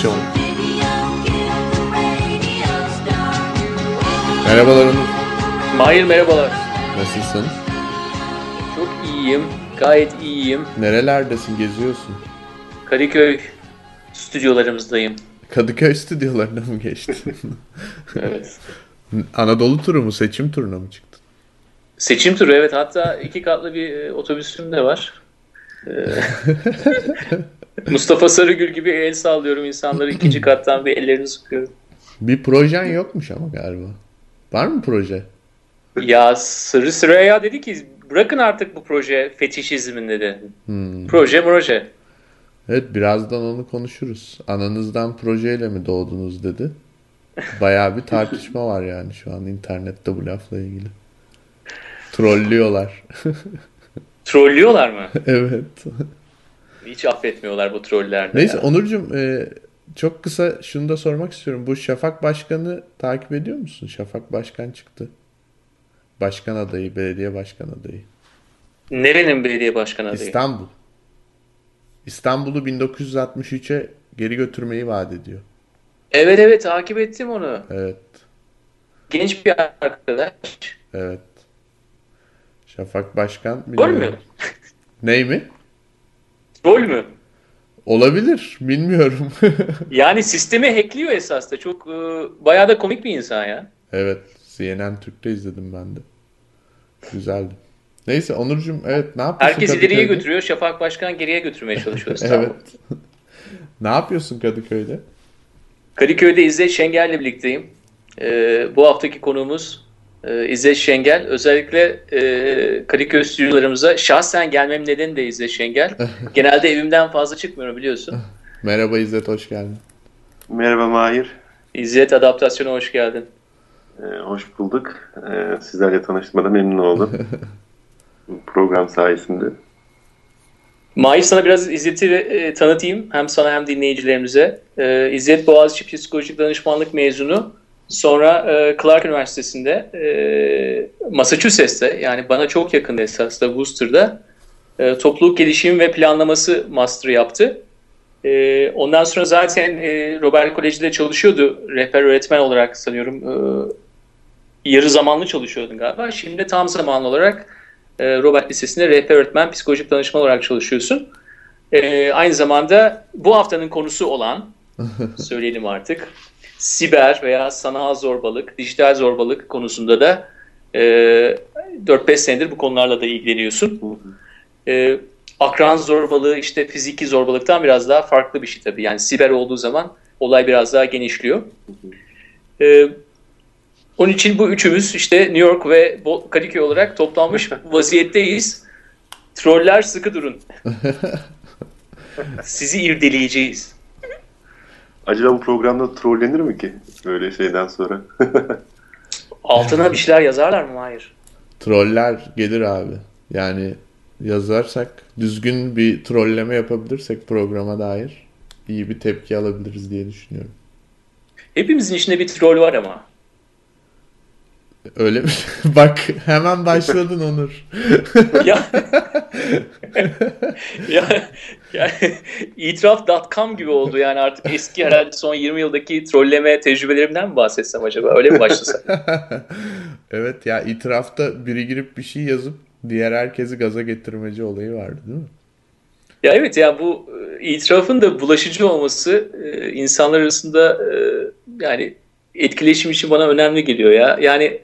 Adaptasyon Merhabalar Onur. Mahir merhabalar. Nasılsın? Çok iyiyim. Gayet iyiyim. Nerelerdesin? Geziyorsun? Kadıköy stüdyolarımızdayım. Kadıköy stüdyolarına mı geçtin? Evet. Anadolu turu mu? Seçim turuna mı çıktın? Seçim turu evet. Hatta iki katlı bir e, otobüsüm de var. Ee, Mustafa Sarıgül gibi el sallıyorum insanları ikinci kattan bir ellerini sıkıyorum. Bir projen yokmuş ama galiba. Var mı proje? Ya Sırrı Süreyya dedi ki bırakın artık bu proje fetişizmin dedi. Hmm. Proje proje. Evet birazdan onu konuşuruz. Ananızdan projeyle mi doğdunuz dedi. Bayağı bir tartışma var yani şu an internette bu lafla ilgili. Trollüyorlar. Trollüyorlar mı? evet. Hiç affetmiyorlar bu troller de Neyse ya. Onurcuğum e, çok kısa şunu da sormak istiyorum. Bu Şafak Başkan'ı takip ediyor musun? Şafak Başkan çıktı. Başkan adayı, belediye başkan adayı. Nerenin belediye başkanı adayı? İstanbul. İstanbul'u 1963'e geri götürmeyi vaat ediyor. Evet evet takip ettim onu. Evet, Genç bir arkadaş. evet. Şafak Başkan Rol mü? Ney mi? Rol mü? Olabilir, bilmiyorum. Yani sistemi hackliyor esas da. Çok e, bayağı da komik bir insan ya. evet, CNN Türk'te izledim ben de. Güzeldi. Neyse Onurcuğum evet ne yapıyorsun Herkes ileriye Kadıköy'de? götürüyor. Şafak Başkan geriye götürmeye çalışıyor. Evet. ne yapıyorsun Kadıköy'de? Kadıköy'de İzzet Şengel'le birlikteyim. E, bu haftaki konuğumuz e, İzzet Şengel. Özellikle e, Kadıköy stüdyolarımıza şahsen gelmem nedeni de İzzet Şengel. Genelde evimden fazla çıkmıyorum biliyorsun. Merhaba İzzet, hoş geldin. Merhaba Mahir İzzet adaptasyona hoş geldin. Ee, Hoş bulduk ee, Sizlerle tanıştığıma da memnun oldum Program sayesinde Mahir sana biraz İzzet'i e, tanıtayım. Hem sana hem dinleyicilerimize. E, İzzet Boğaziçi Psikolojik Danışmanlık mezunu. Sonra e, Clark Üniversitesi'nde e, Massachusetts'te yani bana çok yakın esasında Worcester'da e, topluluk gelişim ve planlaması master yaptı. E, ondan sonra zaten e, Robert Koleji'de çalışıyordu. Rehber öğretmen olarak sanıyorum. E, yarı zamanlı çalışıyordun galiba. Şimdi tam zamanlı olarak e, Robert Lisesi'nde rehber öğretmen psikolojik danışman olarak çalışıyorsun. E, aynı zamanda bu haftanın konusu olan, söyleyelim artık, siber veya sanal zorbalık, dijital zorbalık konusunda da e, 4-5 senedir bu konularla da ilgileniyorsun. E, akran zorbalığı işte fiziki zorbalıktan biraz daha farklı bir şey tabii. Yani siber olduğu zaman olay biraz daha genişliyor. E, onun için bu üçümüz işte New York ve Kadıköy olarak toplanmış vaziyetteyiz. Troller sıkı durun. Sizi irdeleyeceğiz. Acaba bu programda trollenir mi ki böyle şeyden sonra? Altına bir şeyler yazarlar mı? Hayır. Troller gelir abi. Yani yazarsak, düzgün bir trolleme yapabilirsek programa dair iyi bir tepki alabiliriz diye düşünüyorum. Hepimizin içinde bir troll var ama. Öyle mi? Bak hemen başladın Onur. ya, ya, ya itiraf.com gibi oldu yani artık eski herhalde son 20 yıldaki trolleme tecrübelerimden mi bahsetsem acaba? Öyle mi başlasam? evet ya itirafta biri girip bir şey yazıp diğer herkesi gaza getirmeci olayı vardı değil mi? Ya evet ya bu e, itirafın da bulaşıcı olması e, insanlar arasında e, yani etkileşim için bana önemli geliyor ya. Yani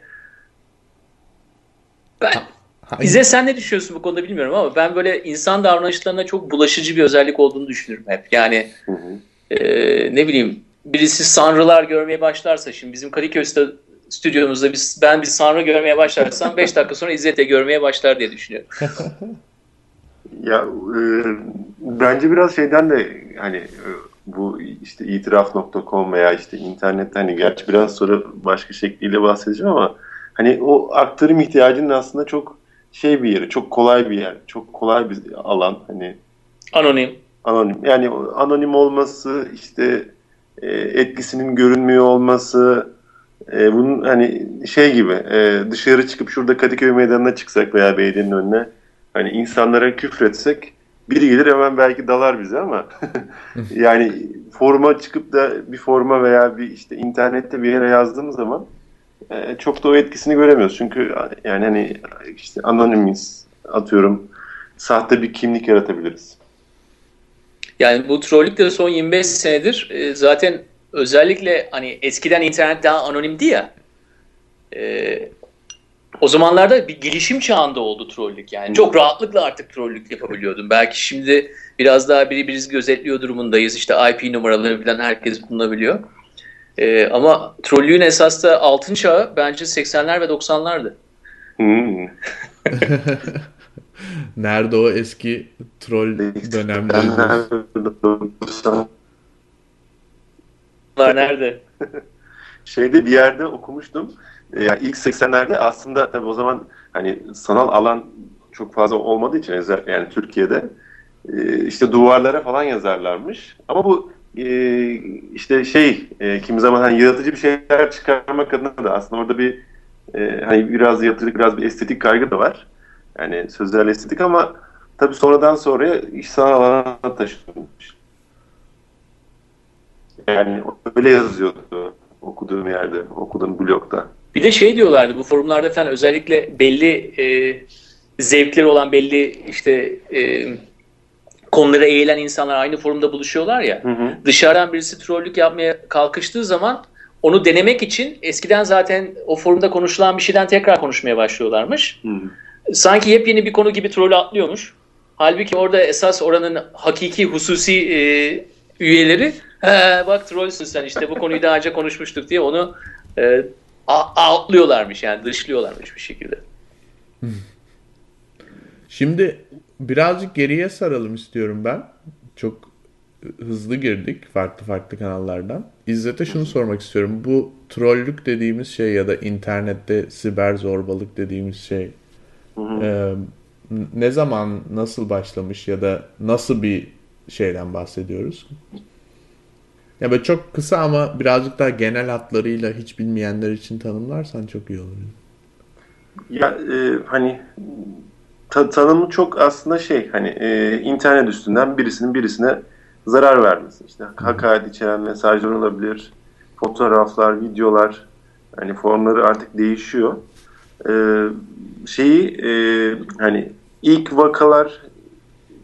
ben İzze sen ne düşünüyorsun bu konuda bilmiyorum ama ben böyle insan davranışlarına çok bulaşıcı bir özellik olduğunu düşünürüm hep. Yani Hı hı. e, ne bileyim birisi sanrılar görmeye başlarsa şimdi bizim Kadıköy stü- stüdyomuzda biz, ben bir sanrı görmeye başlarsam 5 dakika sonra İzzet de görmeye başlar diye düşünüyorum. Ya e, bence biraz şeyden de hani e, bu işte itiraf.com veya işte internette hani gerçi biraz sonra başka şekliyle bahsedeceğim ama hani o aktarım ihtiyacının aslında çok şey bir yeri, çok kolay bir yer, çok kolay bir alan hani Anonim. anonim. Yani anonim olması, işte e, etkisinin görünmüyor olması, e, bunun hani şey gibi e, dışarı çıkıp şurada Kadıköy Meydanı'na çıksak veya belediyenin önüne hani insanlara küfretsek biri gelir hemen belki dalar bize ama yani foruma çıkıp da bir foruma veya bir işte internette bir yere yazdığımız zaman e, çok da o etkisini göremiyoruz. Çünkü yani hani işte anonimiz atıyorum sahte bir kimlik yaratabiliriz. Yani bu trollük de son 25 senedir e, zaten özellikle hani eskiden internet daha anonimdi ya. E, o zamanlarda bir gelişim çağında oldu trollük yani. Çok rahatlıkla artık trollük yapabiliyordum. Belki şimdi biraz daha biri birisi gözetliyor durumundayız. İşte IP numaraları falan herkes bulunabiliyor. Ee, ama trollüğün esas da altın çağı bence 80'ler ve 90'lardı. Hmm. Nerede o eski troll dönemleri? Nerede? Şeyde bir yerde okumuştum. E, yani ilk 80'lerde aslında tabii o zaman hani sanal alan çok fazla olmadığı için yani Türkiye'de e, işte duvarlara falan yazarlarmış. Ama bu e, işte şey kimi zaman hani yaratıcı bir şeyler çıkarmak adına da aslında orada bir hani biraz yaratıcılık biraz bir estetik kaygı da var. Yani sözlerle estetik ama tabii sonradan sonra iş sanal alana taşınmış. Yani öyle yazıyordu okuduğum yerde, okuduğum blogda. Bir de şey diyorlardı bu forumlarda falan özellikle belli e, zevkleri olan belli işte e, konulara eğilen insanlar aynı forumda buluşuyorlar ya. Hı hı. Dışarıdan birisi trollük yapmaya kalkıştığı zaman onu denemek için eskiden zaten o forumda konuşulan bir şeyden tekrar konuşmaya başlıyorlarmış. Hı hı. Sanki yepyeni bir konu gibi trollü atlıyormuş. Halbuki orada esas oranın hakiki hususi e, üyeleri bak trollsün sen işte bu konuyu daha önce konuşmuştuk diye onu e, outlıyorlarmış yani dışlıyorlarmış bir şekilde. Şimdi birazcık geriye saralım istiyorum ben. Çok hızlı girdik farklı farklı kanallardan. İzzet'e şunu sormak istiyorum. Bu trollük dediğimiz şey ya da internette siber zorbalık dediğimiz şey e, ne zaman nasıl başlamış ya da nasıl bir şeyden bahsediyoruz? Ya böyle çok kısa ama birazcık daha genel hatlarıyla hiç bilmeyenler için tanımlarsan çok iyi olur. Ya e, hani ta, tanımı çok aslında şey hani e, internet üstünden birisinin birisine zarar vermesi. İşte hakaret içeren mesajlar olabilir, fotoğraflar, videolar, hani formları artık değişiyor. E, şeyi e, hani ilk vakalar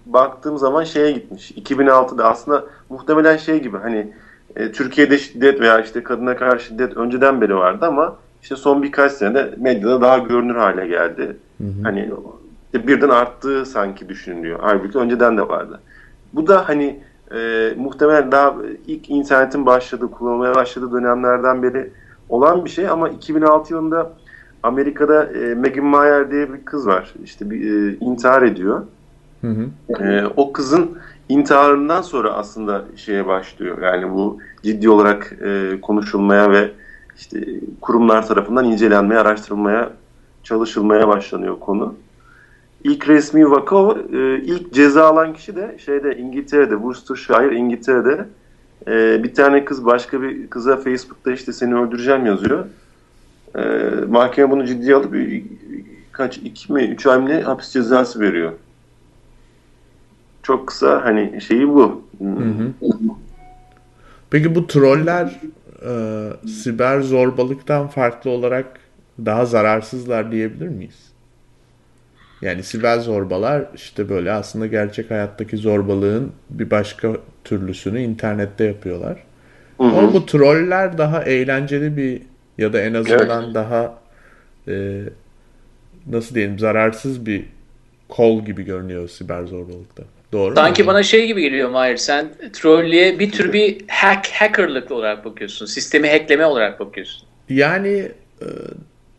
baktığım zaman şeye gitmiş. 2006'da aslında muhtemelen şey gibi hani e, Türkiye'de şiddet veya işte kadına karşı şiddet önceden beri vardı ama işte son birkaç senede medyada daha görünür hale geldi. Hı hı. Hani işte birden arttığı sanki düşünülüyor. Halbuki önceden de vardı. Bu da hani e, muhtemelen daha ilk internetin başladığı, kullanılmaya başladığı dönemlerden beri olan bir şey ama 2006 yılında Amerika'da e, Megan Mayer diye bir kız var. İşte bir e, intihar ediyor. Hı hı. E, o kızın intiharından sonra aslında şeye başlıyor. Yani bu ciddi olarak e, konuşulmaya ve işte kurumlar tarafından incelenmeye, araştırılmaya, çalışılmaya başlanıyor konu. İlk resmi vaka. E, ilk ceza alan kişi de şeyde İngiltere'de, Worcestershire İngiltere'de e, bir tane kız başka bir kıza Facebook'ta işte seni öldüreceğim yazıyor. E, mahkeme bunu ciddiye alıp kaç iki mi üç ay mı hapis cezası veriyor çok kısa hani şeyi bu. Hı hı. Peki bu troller e, siber zorbalıktan farklı olarak daha zararsızlar diyebilir miyiz? Yani siber zorbalar işte böyle aslında gerçek hayattaki zorbalığın bir başka türlüsünü internette yapıyorlar. Hı hı. Ama bu troller daha eğlenceli bir ya da en azından evet. daha e, nasıl diyelim zararsız bir kol gibi görünüyor siber zorbalıkta. Doğru Sanki mu? bana şey gibi geliyor Mahir. Sen trollüye bir tür bir hack hackerlık olarak bakıyorsun. Sistemi hackleme olarak bakıyorsun. Yani e,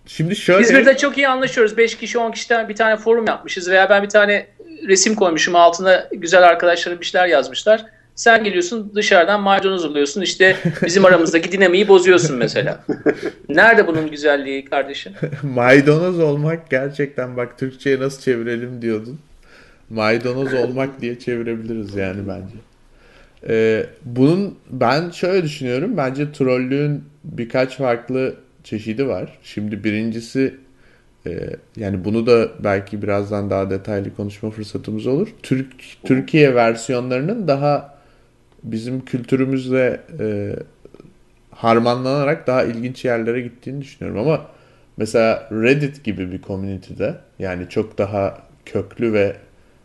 şimdi şöyle... İzmir'de çok iyi anlaşıyoruz. 5 kişi 10 kişiden bir tane forum yapmışız veya ben bir tane resim koymuşum altına güzel arkadaşlarım bir şeyler yazmışlar. Sen geliyorsun dışarıdan maydanoz alıyorsun işte bizim aramızdaki dinamiği bozuyorsun mesela. Nerede bunun güzelliği kardeşim? maydanoz olmak gerçekten bak Türkçe'ye nasıl çevirelim diyordun. Maydanoz olmak diye çevirebiliriz yani bence. Ee, bunun ben şöyle düşünüyorum. Bence trollüğün birkaç farklı çeşidi var. Şimdi birincisi e, yani bunu da belki birazdan daha detaylı konuşma fırsatımız olur. Türk Türkiye versiyonlarının daha bizim kültürümüzle e, harmanlanarak daha ilginç yerlere gittiğini düşünüyorum ama mesela Reddit gibi bir community'de yani çok daha köklü ve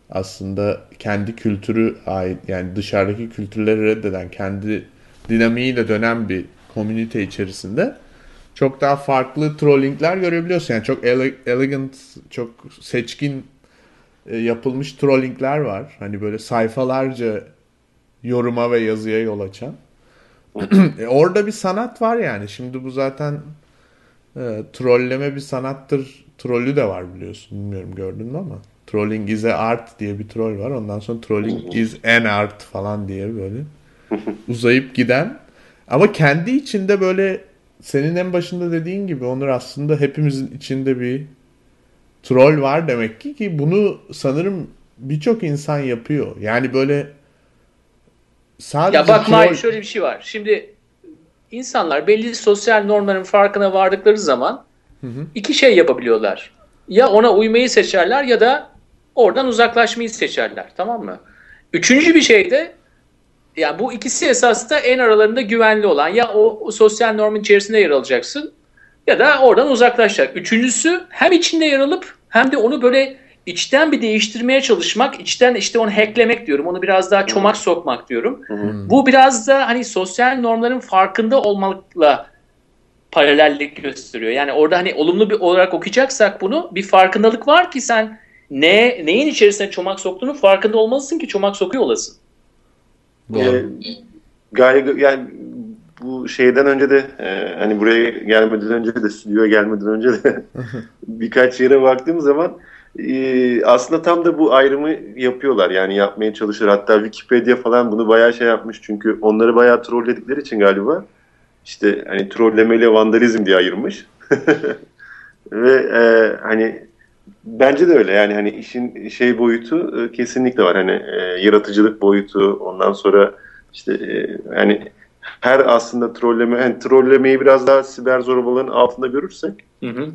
aslında kendi kültürü ait yani dışarıdaki kültürleri reddeden kendi dinamiğiyle dönen bir komünite içerisinde çok daha farklı trollingler görebiliyorsun. Yani çok ele- elegant, çok seçkin e, yapılmış trollingler var. Hani böyle sayfalarca yoruma ve yazıya yol açan. e, orada bir sanat var yani. Şimdi bu zaten e, trolleme bir sanattır. Trollü de var biliyorsun. Bilmiyorum gördün mü ama. Trolling is a art diye bir troll var. Ondan sonra trolling is an art falan diye böyle uzayıp giden. Ama kendi içinde böyle senin en başında dediğin gibi Onur aslında hepimizin içinde bir troll var demek ki ki bunu sanırım birçok insan yapıyor. Yani böyle sadece Ya bak troll... Mahir şöyle bir şey var. Şimdi insanlar belli sosyal normların farkına vardıkları zaman iki şey yapabiliyorlar. Ya ona uymayı seçerler ya da oradan uzaklaşmayı seçerler. Tamam mı? Üçüncü bir şey de ya bu ikisi esasında en aralarında güvenli olan ya o, o sosyal normun içerisinde yer alacaksın ya da oradan uzaklaşacak. Üçüncüsü hem içinde yer alıp hem de onu böyle içten bir değiştirmeye çalışmak, içten işte onu hacklemek diyorum. Onu biraz daha çomak sokmak diyorum. Bu biraz da hani sosyal normların farkında olmakla paralellik gösteriyor. Yani orada hani olumlu bir olarak okuyacaksak bunu bir farkındalık var ki sen ne neyin içerisine çomak soktuğunu farkında olmalısın ki çomak sokuyor olasın. Ee, galiba yani bu şeyden önce de e, hani buraya gelmeden önce de stüdyoya gelmeden önce de birkaç yere baktığım zaman e, aslında tam da bu ayrımı yapıyorlar. Yani yapmaya çalışır. Hatta Wikipedia falan bunu bayağı şey yapmış. Çünkü onları bayağı trolledikleri için galiba işte hani trollemeyle vandalizm diye ayırmış. Ve e, hani bence de öyle yani hani işin şey boyutu e, kesinlikle var. Hani e, yaratıcılık boyutu ondan sonra işte e, yani her aslında trolleme yani trollemeyi biraz daha siber zorbalığın altında görürsek Hı hı.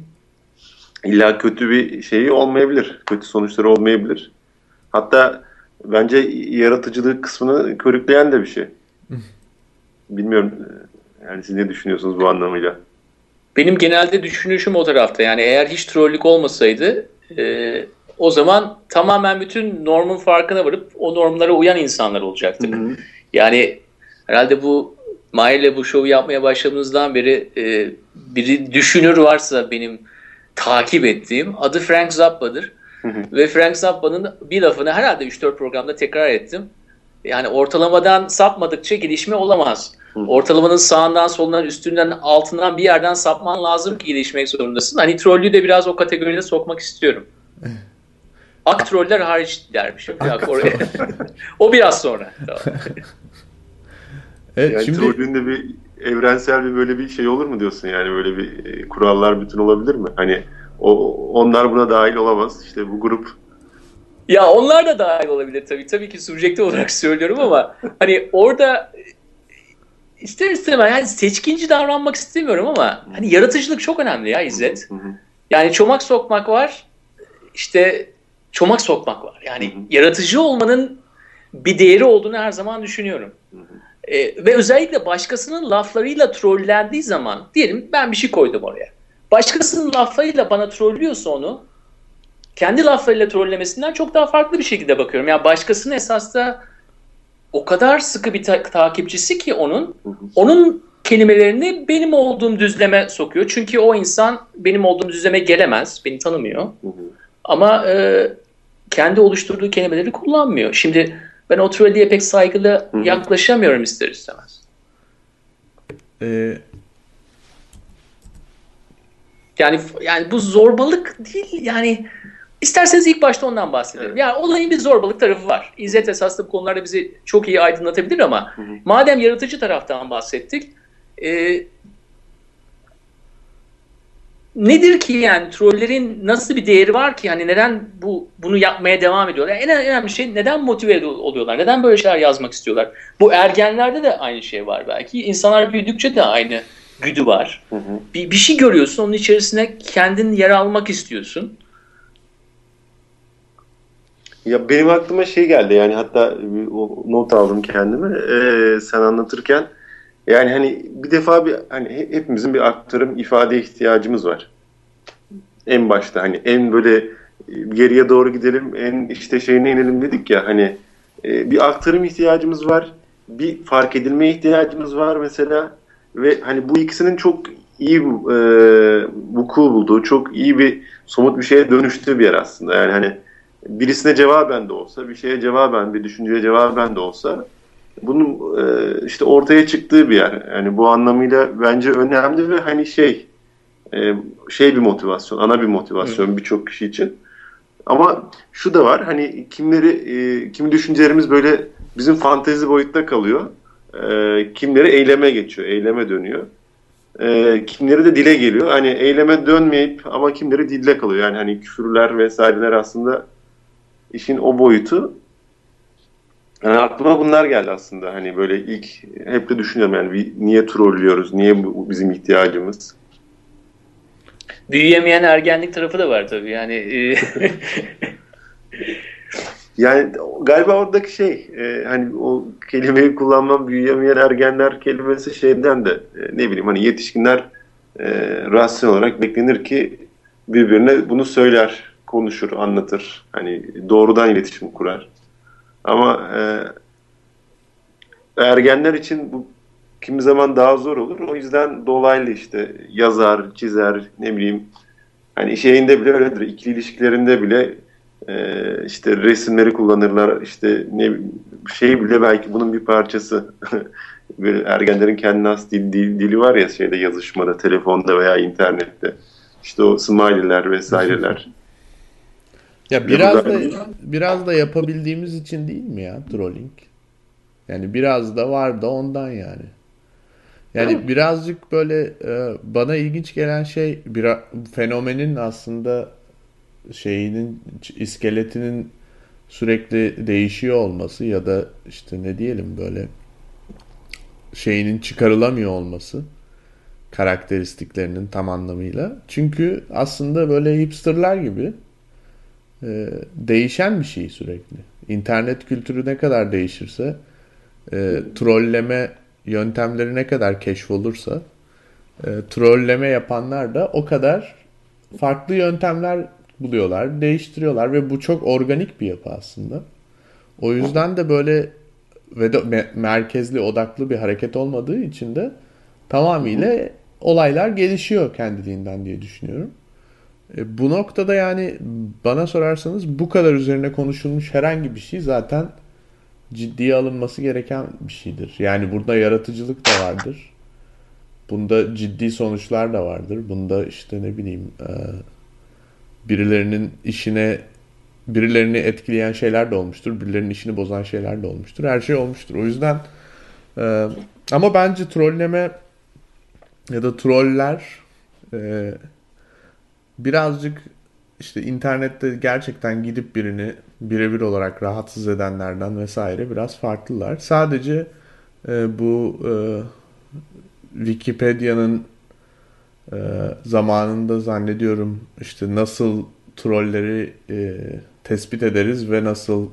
illa kötü bir şeyi olmayabilir. Kötü sonuçları olmayabilir. Hatta bence yaratıcılık kısmını körükleyen de bir şey. Bilmiyorum e, yani siz ne düşünüyorsunuz bu anlamıyla? Benim genelde düşünüşüm o tarafta. Yani eğer hiç trollük olmasaydı e, o zaman tamamen bütün normun farkına varıp o normlara uyan insanlar olacaktık. Yani herhalde bu Mahir'le bu şovu yapmaya başladığımızdan beri e, biri düşünür varsa benim takip ettiğim adı Frank Zappa'dır. Ve Frank Zappa'nın bir lafını herhalde 3-4 programda tekrar ettim. Yani ortalamadan sapmadıkça gelişme olamaz. Ortalamanın sağından, solundan, üstünden, altından bir yerden sapman lazım ki gelişmek zorundasın. Hani trollü de biraz o kategoriye sokmak istiyorum. Ak troller hariç dermiş. Ak oraya. o biraz sonra. Tamam. Evet, Yani şimdi trollün de bir evrensel bir böyle bir şey olur mu diyorsun yani böyle bir e, kurallar bütün olabilir mi? Hani o onlar buna dahil olamaz. İşte bu grup Ya onlar da dahil olabilir tabii. Tabii ki subjektif olarak söylüyorum ama hani orada ister istemez yani seçkinci davranmak istemiyorum ama hani yaratıcılık çok önemli ya İzzet. Yani çomak sokmak var. işte çomak sokmak var. Yani yaratıcı olmanın bir değeri olduğunu her zaman düşünüyorum. Ee, ve özellikle başkasının laflarıyla trollendiği zaman diyelim ben bir şey koydum oraya. Başkasının laflarıyla bana trollüyorsa onu kendi laflarıyla trollemesinden çok daha farklı bir şekilde bakıyorum. Yani başkasının esas da o kadar sıkı bir ta- takipçisi ki onun onun kelimelerini benim olduğum düzleme sokuyor. Çünkü o insan benim olduğum düzleme gelemez. Beni tanımıyor. Hı hı. Ama e, kendi oluşturduğu kelimeleri kullanmıyor. Şimdi ben o trolleye pek saygılı Hı hı. yaklaşamıyorum ister istemez. e, Yani yani bu zorbalık değil yani isterseniz ilk başta ondan bahsedelim. Evet. Yani olayın bir zorbalık tarafı var. İzzet esaslı bu konularda bizi çok iyi aydınlatabilir ama Hı hı. madem yaratıcı taraftan bahsettik e, nedir ki yani trollerin nasıl bir değeri var ki hani neden bu bunu yapmaya devam ediyorlar? Yani en önemli şey neden motive oluyorlar? Neden böyle şeyler yazmak istiyorlar? Bu ergenlerde de aynı şey var belki. İnsanlar büyüdükçe de aynı güdü var. Hı hı. Bir, bir şey görüyorsun onun içerisine kendin yer almak istiyorsun. Ya benim aklıma şey geldi yani hatta o not aldım kendime ee, sen anlatırken yani hani bir defa bir hani hepimizin bir aktarım ifade ihtiyacımız var. En başta hani en böyle geriye doğru gidelim en işte şeyine inelim dedik ya hani e, bir aktarım ihtiyacımız var. Bir fark edilme ihtiyacımız var mesela ve hani bu ikisinin çok iyi e, vuku bulduğu, çok iyi bir somut bir şeye dönüştüğü bir yer aslında. Yani hani birisine cevaben de olsa, bir şeye cevaben, bir düşünceye cevaben de olsa bunun e, işte ortaya çıktığı bir yer. Yani bu anlamıyla bence önemli ve hani şey e, şey bir motivasyon, ana bir motivasyon birçok kişi için. Ama şu da var hani kimleri e, kimi düşüncelerimiz böyle bizim fantezi boyutta kalıyor. E, kimleri eyleme geçiyor, eyleme dönüyor. E, kimleri de dile geliyor. Hani eyleme dönmeyip ama kimleri dille kalıyor. Yani hani küfürler vesaireler aslında işin o boyutu. Yani aklıma bunlar geldi aslında. Hani böyle ilk hep de düşünüyorum yani niye trollüyoruz, niye bu bizim ihtiyacımız. Büyüyemeyen ergenlik tarafı da var tabii yani. E, yani galiba oradaki şey e, hani o kelimeyi kullanmam büyüyemeyen ergenler kelimesi şeyden de e, ne bileyim hani yetişkinler e, rasyonel olarak beklenir ki birbirine bunu söyler, konuşur, anlatır. Hani doğrudan iletişim kurar. Ama e, ergenler için bu kimi zaman daha zor olur. O yüzden dolaylı işte yazar, çizer, ne bileyim hani şeyinde bile öyledir. İkili ilişkilerinde bile e, işte resimleri kullanırlar. İşte ne şey bile belki bunun bir parçası. Böyle ergenlerin kendine has dil, dil, dili var ya şeyde yazışmada, telefonda veya internette. İşte o smiley'ler vesaireler. Ya biraz da biraz da yapabildiğimiz için değil mi ya trolling? Yani biraz da var da ondan yani. Yani birazcık böyle e, bana ilginç gelen şey bir fenomenin aslında şeyinin iskeletinin sürekli değişiyor olması ya da işte ne diyelim böyle şeyinin çıkarılamıyor olması karakteristiklerinin tam anlamıyla. Çünkü aslında böyle hipsterlar gibi e, değişen bir şey sürekli. İnternet kültürü ne kadar değişirse e, trolleme yöntemleri ne kadar keşfolursa e, trolleme yapanlar da o kadar farklı yöntemler buluyorlar, değiştiriyorlar ve bu çok organik bir yapı aslında. O yüzden de böyle ve de merkezli odaklı bir hareket olmadığı için de tamamıyla olaylar gelişiyor kendiliğinden diye düşünüyorum. E, bu noktada yani bana sorarsanız bu kadar üzerine konuşulmuş herhangi bir şey zaten ciddiye alınması gereken bir şeydir. Yani burada yaratıcılık da vardır. Bunda ciddi sonuçlar da vardır. Bunda işte ne bileyim e, birilerinin işine birilerini etkileyen şeyler de olmuştur. Birilerinin işini bozan şeyler de olmuştur. Her şey olmuştur. O yüzden e, ama bence trolleme ya da troller birazcık işte internette gerçekten gidip birini birebir olarak rahatsız edenlerden vesaire biraz farklılar. Sadece e, bu e, Wikipedia'nın e, zamanında zannediyorum işte nasıl trolleri e, tespit ederiz ve nasıl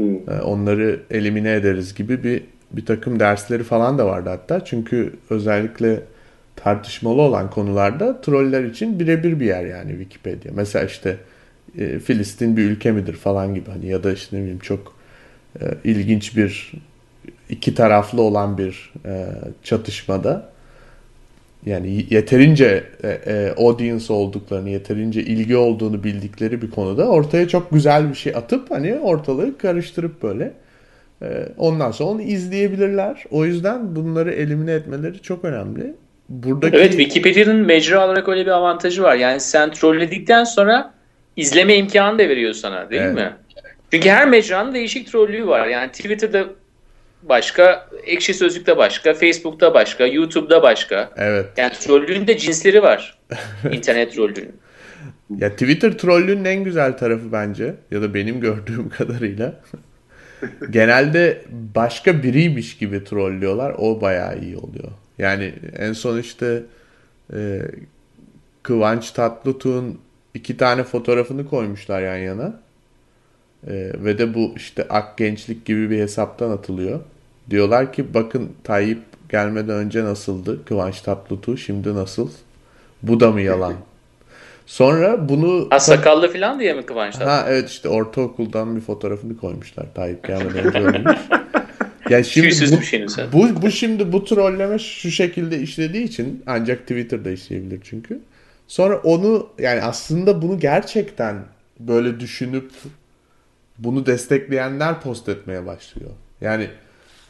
e, onları elimine ederiz gibi bir bir takım dersleri falan da vardı hatta. Çünkü özellikle tartışmalı olan konularda troller için birebir bir yer yani Wikipedia. Mesela işte e, Filistin bir ülke midir falan gibi hani ya da işte ne bileyim çok e, ilginç bir iki taraflı olan bir e, çatışmada yani yeterince e, e, audience olduklarını, yeterince ilgi olduğunu bildikleri bir konuda ortaya çok güzel bir şey atıp hani ortalığı karıştırıp böyle e, ondan sonra onu izleyebilirler. O yüzden bunları elimine etmeleri çok önemli. Buradaki... Evet Wikipedia'nın mecra olarak öyle bir avantajı var. Yani sen trolledikten sonra izleme imkanı da veriyor sana değil evet. mi? Çünkü her mecranın değişik trollüğü var. Yani Twitter'da başka, Ekşi Sözlük'te başka, Facebook'ta başka, YouTube'da başka. Evet. Yani trollüğün de cinsleri var. İnternet trollüğünün. Ya Twitter trollüğünün en güzel tarafı bence ya da benim gördüğüm kadarıyla genelde başka biriymiş gibi trollüyorlar. O bayağı iyi oluyor. Yani en son işte e, Kıvanç Tatlıtuğ'un iki tane fotoğrafını koymuşlar yan yana. Ee, ve de bu işte Ak Gençlik gibi bir hesaptan atılıyor. Diyorlar ki bakın Tayyip gelmeden önce nasıldı? Kıvanç Tatlıtuğ şimdi nasıl? Bu da mı yalan? Sonra bunu... Ha sakallı falan diye mi Kıvanç Ha evet işte ortaokuldan bir fotoğrafını koymuşlar. Tayyip gelmeden önce ölmüş. Yani şimdi bu, bir şeyin sen. bu, bu şimdi bu trolleme şu şekilde işlediği için ancak Twitter'da işleyebilir çünkü. Sonra onu yani aslında bunu gerçekten böyle düşünüp bunu destekleyenler post etmeye başlıyor. Yani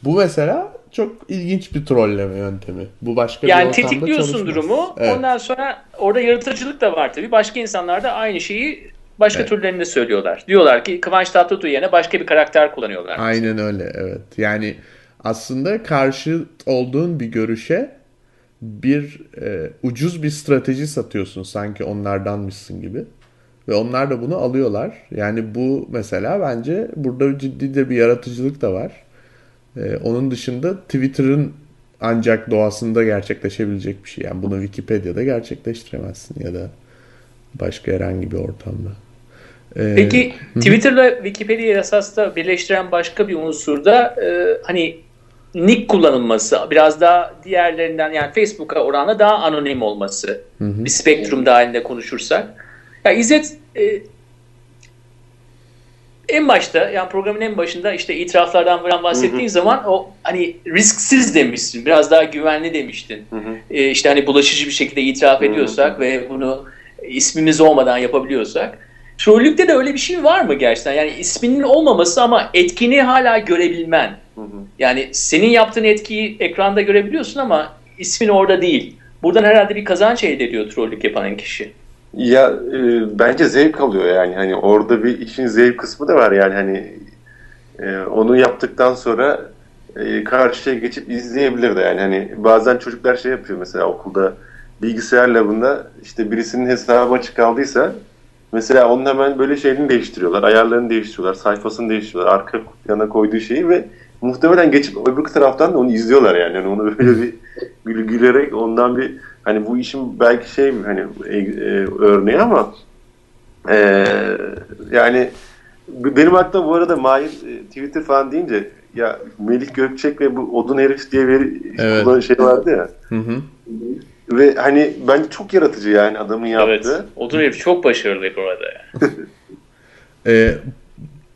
bu mesela çok ilginç bir trolleme yöntemi. Bu başka yani bir ortamda tetikliyorsun çalışmaz. durumu. Evet. Ondan sonra orada yaratıcılık da var tabii. Başka insanlar da aynı şeyi başka Evet. türlerinde söylüyorlar. Diyorlar ki Kıvanç Tatlıtuğ yerine başka bir karakter kullanıyorlar. Aynen öyle evet. Yani aslında karşı olduğun bir görüşe bir e, ucuz bir strateji satıyorsun sanki onlardanmışsın gibi. Ve onlar da bunu alıyorlar. Yani bu mesela bence burada ciddi de bir yaratıcılık da var. E, onun dışında Twitter'ın ancak doğasında gerçekleşebilecek bir şey. Yani bunu Wikipedia'da gerçekleştiremezsin ya da başka herhangi bir ortamda. E, Peki Twitter'la Wikipedia'yı esas da birleştiren başka bir unsur da e, hani nick kullanılması biraz daha diğerlerinden yani Facebook'a oranla daha anonim olması. Bir spektrum dahilinde konuşursak. Ya İzzet e, en başta yani programın en başında işte itiraflardan falan bahsettiğin zaman o hani risksiz demişsin. Biraz daha güvenli demiştin. E, işte hani bulaşıcı bir şekilde itiraf ediyorsak ve bunu ismimiz olmadan yapabiliyorsak. Trollükte de öyle bir şey var mı gerçekten? Yani isminin olmaması ama etkini hala görebilmen. Yani senin yaptığın etkiyi ekranda görebiliyorsun ama ismin orada değil. Buradan herhalde bir kazanç elde ediyor trollük yapan kişi. Ya e, bence zevk alıyor yani hani orada bir işin zevk kısmı da var yani hani e, onu yaptıktan sonra e, karşıya geçip izleyebilir de yani hani bazen çocuklar şey yapıyor mesela okulda bilgisayar labında işte birisinin hesabı açık kaldıysa mesela onun hemen böyle şeyini değiştiriyorlar ayarlarını değiştiriyorlar sayfasını değiştiriyorlar arka yana koyduğu şeyi ve muhtemelen geçip öbür taraftan da onu izliyorlar yani, yani onu böyle bir gül gülerek ondan bir hani bu işin belki şey hani e, e, örneği ama e, yani benim aklıma bu arada Mahir e, Twitter falan deyince ya Melih Gökçek ve bu Odun Herif diye bir Evet. şey vardı ya Hı hı. Ve hani bence çok yaratıcı yani adamın yaptığı. Evet. Odur herif çok başarılı bu arada. yani. Ee,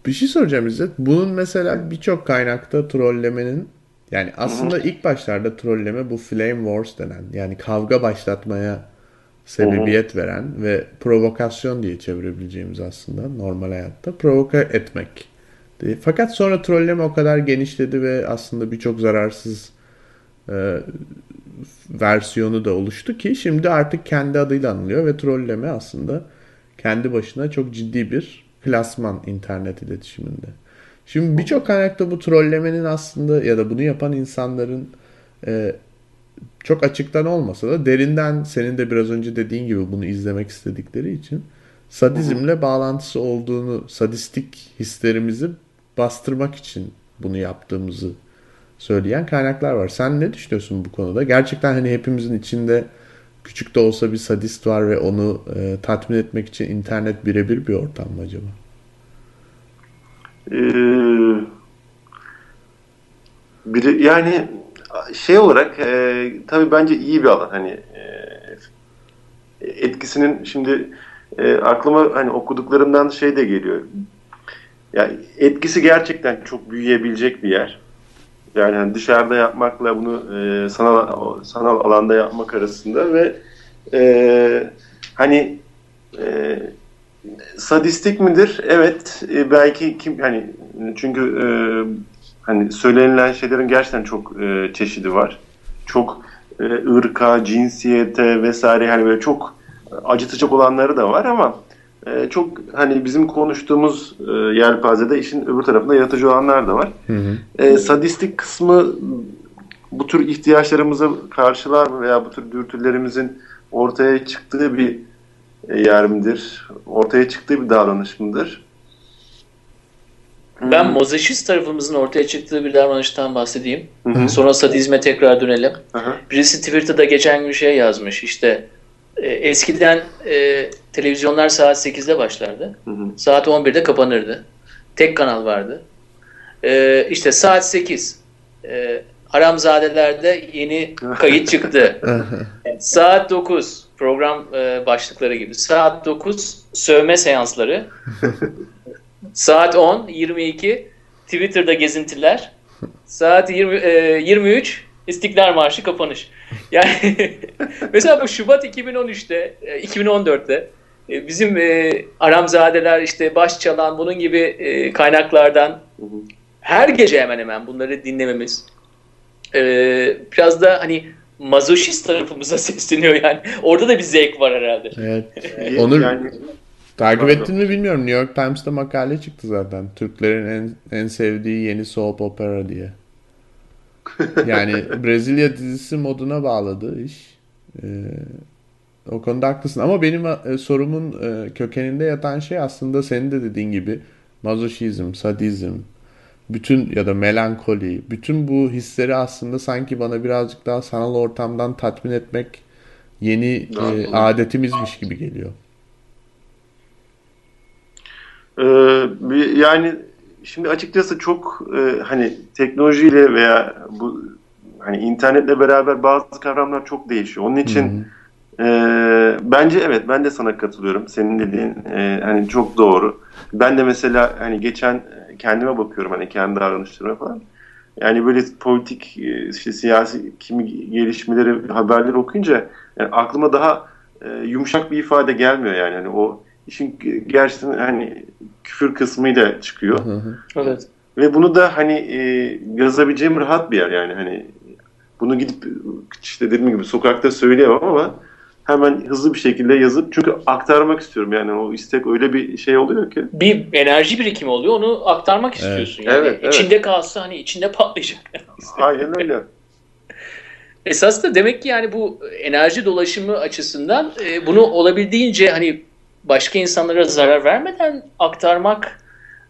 bir şey soracağım İzzet. Bunun mesela birçok kaynakta trollemenin yani aslında ilk başlarda trolleme bu flame wars denen yani kavga başlatmaya sebebiyet veren ve provokasyon diye çevirebileceğimiz aslında normal hayatta provoka etmek. Fakat sonra trolleme o kadar genişledi ve aslında birçok zararsız e, versiyonu da oluştu ki şimdi artık kendi adıyla anılıyor ve trolleme aslında kendi başına çok ciddi bir klasman internet iletişiminde. Şimdi birçok kaynakta bu trollemenin aslında ya da bunu yapan insanların e, çok açıktan olmasa da derinden senin de biraz önce dediğin gibi bunu izlemek istedikleri için sadizmle bağlantısı olduğunu, sadistik hislerimizi bastırmak için bunu yaptığımızı söyleyen kaynaklar var. Sen ne düşünüyorsun bu konuda? Gerçekten hani hepimizin içinde küçük de olsa bir sadist var ve onu e, tatmin etmek için internet birebir bir ortam mı acaba? Ee, yani şey olarak e, tabii bence iyi bir alan hani e, etkisinin şimdi e, aklıma hani okuduklarımdan şey de geliyor. Yani etkisi gerçekten çok büyüyebilecek bir yer. Yani hani dışarıda yapmakla bunu e, sanal sanal alanda yapmak arasında ve e, hani e, sadistik midir? Evet. E, belki kim hani çünkü e, hani söylenilen şeylerin gerçekten çok e, çeşidi var. Çok e, ırka, cinsiyete vesaire hani böyle çok acıtacak olanları da var ama e, çok hani bizim konuştuğumuz e, yelpazede işin öbür tarafında yaratıcı olanlar da var. Hı hı. E, sadistik kısmı bu tür ihtiyaçlarımızı karşılar mı veya bu tür dürtülerimizin ortaya çıktığı bir yer midir? Ortaya çıktığı bir davranış mıdır? Ben mozaşist tarafımızın ortaya çıktığı bir davranıştan bahsedeyim. Hı hı. Sonra sadizme tekrar dönelim. Hı hı. Birisi Twitter'da geçen gün şey yazmış işte e, eskiden e, televizyonlar saat 8'de başlardı. Hı hı. Saat 11'de kapanırdı. Tek kanal vardı. E, işte saat 8. E, Haramzadeler'de yeni kayıt çıktı. saat 9 program e, başlıkları gibi. Saat 9 sövme seansları. saat 10 22 Twitter'da gezintiler. Saat 20, e, 23 İstiklal Marşı kapanış. Yani mesela bu Şubat 2013'te, 2014'te e, bizim e, Aramzadeler işte baş çalan bunun gibi e, kaynaklardan her gece hemen hemen bunları dinlememiz e, biraz da hani mazoşist tarafımıza sesleniyor yani. Orada da bir zevk var herhalde. Evet. Onur yani, takip ettin mi bilmiyorum. New York Times'ta makale çıktı zaten. Türklerin en, en sevdiği yeni soap opera diye. Yani Brezilya dizisi moduna bağladı iş. Ee, o konuda haklısın. Ama benim e, sorumun e, kökeninde yatan şey aslında senin de dediğin gibi mazoşizm, sadizm, bütün ya da melankoli, bütün bu hisleri aslında sanki bana birazcık daha sanal ortamdan tatmin etmek yeni e, adetimizmiş gibi geliyor. Ee, yani şimdi açıkçası çok e, hani teknolojiyle veya bu hani internetle beraber bazı kavramlar çok değişiyor. Onun için e, bence evet ben de sana katılıyorum. Senin dediğin e, hani çok doğru. Ben de mesela hani geçen kendime bakıyorum hani kendi davranışlarıma falan. Yani böyle politik e, işte siyasi kimi gelişmeleri haberleri okuyunca yani aklıma daha e, yumuşak bir ifade gelmiyor yani. yani o işin gerçekten hani küfür kısmıyla çıkıyor. evet. Ve bunu da hani e, yazabileceğim rahat bir yer yani hani bunu gidip işte dediğim gibi sokakta söyleyemem ama hemen hızlı bir şekilde yazıp çünkü aktarmak istiyorum yani o istek öyle bir şey oluyor ki. Bir enerji birikimi oluyor onu aktarmak istiyorsun. Evet. Yani evet, içinde evet. kalsa hani içinde patlayacak. Aynen öyle. Esas da demek ki yani bu enerji dolaşımı açısından e, bunu olabildiğince hani başka insanlara zarar vermeden aktarmak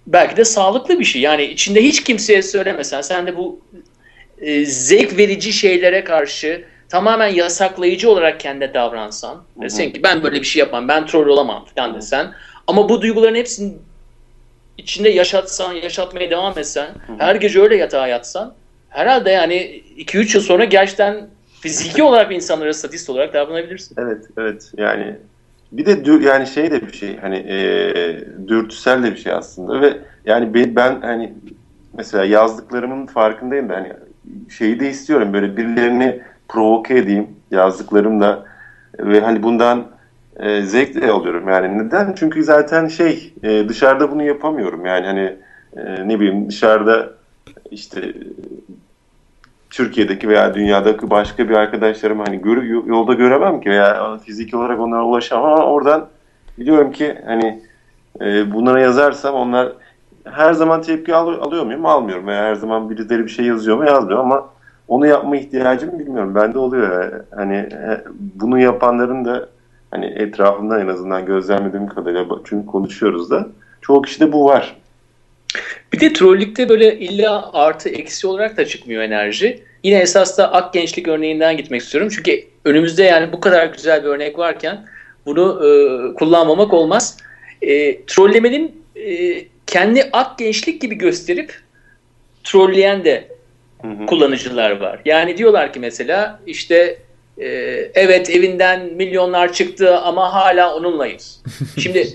belki de sağlıklı bir şey. Yani içinde hiç kimseye söylemesen sen de bu e, zevk verici şeylere karşı tamamen yasaklayıcı olarak kendine davransan, desen ki ben böyle bir şey yapmam, ben troll olamam falan desen ama bu duyguların hepsini içinde yaşatsan, yaşatmaya devam etsen, her gece öyle yatağa yatsan herhalde yani 2-3 yıl sonra gerçekten fiziki olarak insanlara statist olarak davranabilirsin. Evet, evet. Yani bir de yani şey de bir şey hani e, dürtüsel de bir şey aslında ve yani ben, ben hani mesela yazdıklarımın farkındayım da hani şeyi de istiyorum böyle birilerini provoke edeyim yazdıklarımla ve hani bundan e, zevk de alıyorum yani. Neden? Çünkü zaten şey e, dışarıda bunu yapamıyorum yani hani e, ne bileyim dışarıda işte Türkiye'deki veya dünyadaki başka bir arkadaşlarım hani gör, yolda göremem ki veya fiziki olarak onlara ulaşamam ama oradan biliyorum ki hani e, bunlara yazarsam onlar her zaman tepki al, alıyor muyum? Almıyorum. Veya her zaman birileri bir şey yazıyor mu? Yazmıyor ama onu yapma ihtiyacım bilmiyorum. Bende oluyor. Hani e, bunu yapanların da hani etrafımda en azından gözlemlediğim kadarıyla çünkü konuşuyoruz da çoğu kişide bu var. Bir de trollükte böyle illa artı eksi olarak da çıkmıyor enerji. Yine esas da ak gençlik örneğinden gitmek istiyorum. Çünkü önümüzde yani bu kadar güzel bir örnek varken bunu e, kullanmamak olmaz. E, trollemenin e, kendi ak gençlik gibi gösterip trolleyen de hı hı. kullanıcılar var. Yani diyorlar ki mesela işte e, evet evinden milyonlar çıktı ama hala onunlayız. Şimdi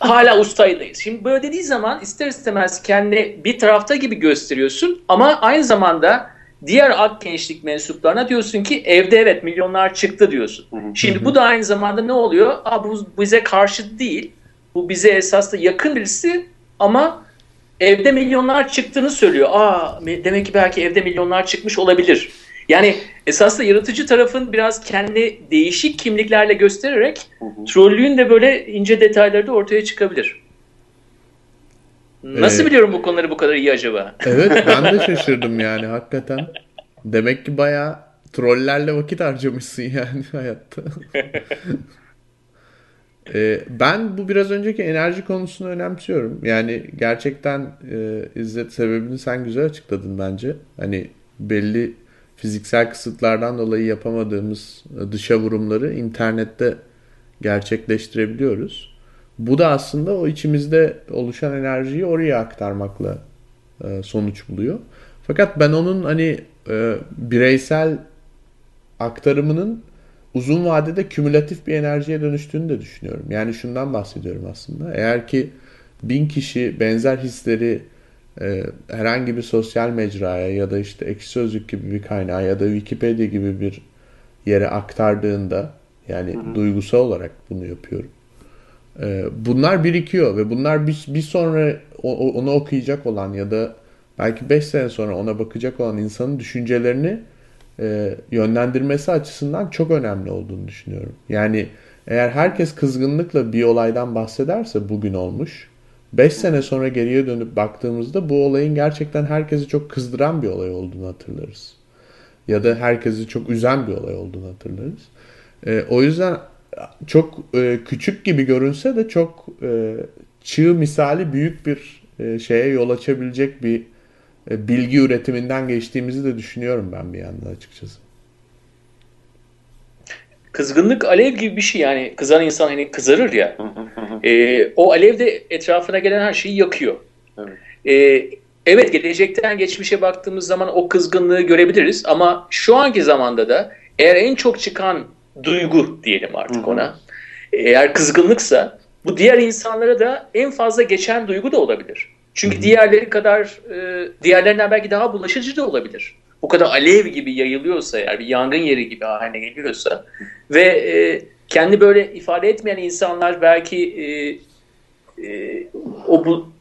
hala ustaydayız. Şimdi böyle dediği zaman ister istemez kendi bir tarafta gibi gösteriyorsun ama aynı zamanda diğer ak gençlik mensuplarına diyorsun ki evde evet milyonlar çıktı diyorsun. Şimdi bu da aynı zamanda ne oluyor? Aa, bu bize karşı değil. Bu bize esas da yakın birisi ama evde milyonlar çıktığını söylüyor. Aa demek ki belki evde milyonlar çıkmış olabilir. Yani esasında yaratıcı tarafın biraz kendi değişik kimliklerle göstererek hı hı. trollüğün de böyle ince detayları da ortaya çıkabilir. Nasıl ee, biliyorum bu konuları bu kadar iyi acaba? Evet ben de şaşırdım yani hakikaten. Demek ki bayağı trollerle vakit harcamışsın yani hayatta. ee, ben bu biraz önceki enerji konusunu önemsiyorum. Yani gerçekten e, İzzet sebebini sen güzel açıkladın bence. Hani belli fiziksel kısıtlardan dolayı yapamadığımız dışa vurumları internette gerçekleştirebiliyoruz. Bu da aslında o içimizde oluşan enerjiyi oraya aktarmakla e, sonuç buluyor. Fakat ben onun hani e, bireysel aktarımının uzun vadede kümülatif bir enerjiye dönüştüğünü de düşünüyorum. Yani şundan bahsediyorum aslında. Eğer ki bin kişi benzer hisleri e, herhangi bir sosyal mecraya ya da işte ekşi sözlük gibi bir kaynağa ya da Wikipedia gibi bir yere aktardığında yani hı hı. duygusal olarak bunu yapıyorum. E, bunlar birikiyor ve bunlar bir, bir sonra onu okuyacak olan ya da belki 5 sene sonra ona bakacak olan insanın düşüncelerini e, yönlendirmesi açısından çok önemli olduğunu düşünüyorum. Yani eğer herkes kızgınlıkla bir olaydan bahsederse bugün olmuş 5 sene sonra geriye dönüp baktığımızda bu olayın gerçekten herkesi çok kızdıran bir olay olduğunu hatırlarız. Ya da herkesi çok üzen bir olay olduğunu hatırlarız. E, o yüzden çok e, küçük gibi görünse de çok e, çığ misali büyük bir e, şeye yol açabilecek bir e, bilgi üretiminden geçtiğimizi de düşünüyorum ben bir yandan açıkçası. Kızgınlık alev gibi bir şey yani kızan insan hani kızarır ya e, o alev de etrafına gelen her şeyi yakıyor. Evet. E, evet gelecekten geçmişe baktığımız zaman o kızgınlığı görebiliriz ama şu anki zamanda da eğer en çok çıkan duygu diyelim artık ona eğer kızgınlıksa bu diğer insanlara da en fazla geçen duygu da olabilir. Çünkü diğerleri kadar e, diğerlerinden belki daha bulaşıcı da olabilir. Bu kadar alev gibi yayılıyorsa eğer bir yangın yeri gibi haline geliyorsa ve e, kendi böyle ifade etmeyen insanlar belki e, e, o bu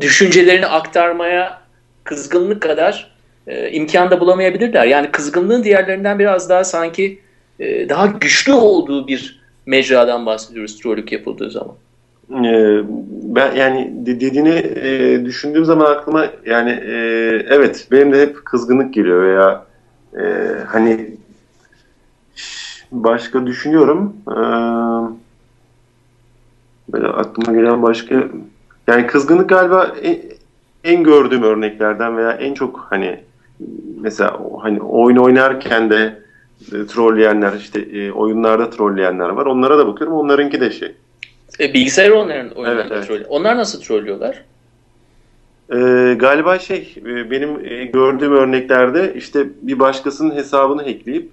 düşüncelerini aktarmaya kızgınlık kadar e, imkan da bulamayabilirler. Yani kızgınlığın diğerlerinden biraz daha sanki e, daha güçlü olduğu bir mecradan bahsediyoruz trollük yapıldığı zaman. Ee, ben yani dediğini e, düşündüğüm zaman aklıma yani e, evet benim de hep kızgınlık geliyor veya e, hani başka düşünüyorum. E, böyle aklıma gelen başka yani kızgınlık galiba en, en gördüğüm örneklerden veya en çok hani mesela hani oyun oynarken de e, trolleyenler işte e, oyunlarda trolleyenler var. Onlara da bakıyorum. Onlarınki de şey e, bilgisayar onların oyunlarında evet, evet. Onlar nasıl trollüyorlar? Ee, galiba şey e, benim e, gördüğüm örneklerde işte bir başkasının hesabını hackleyip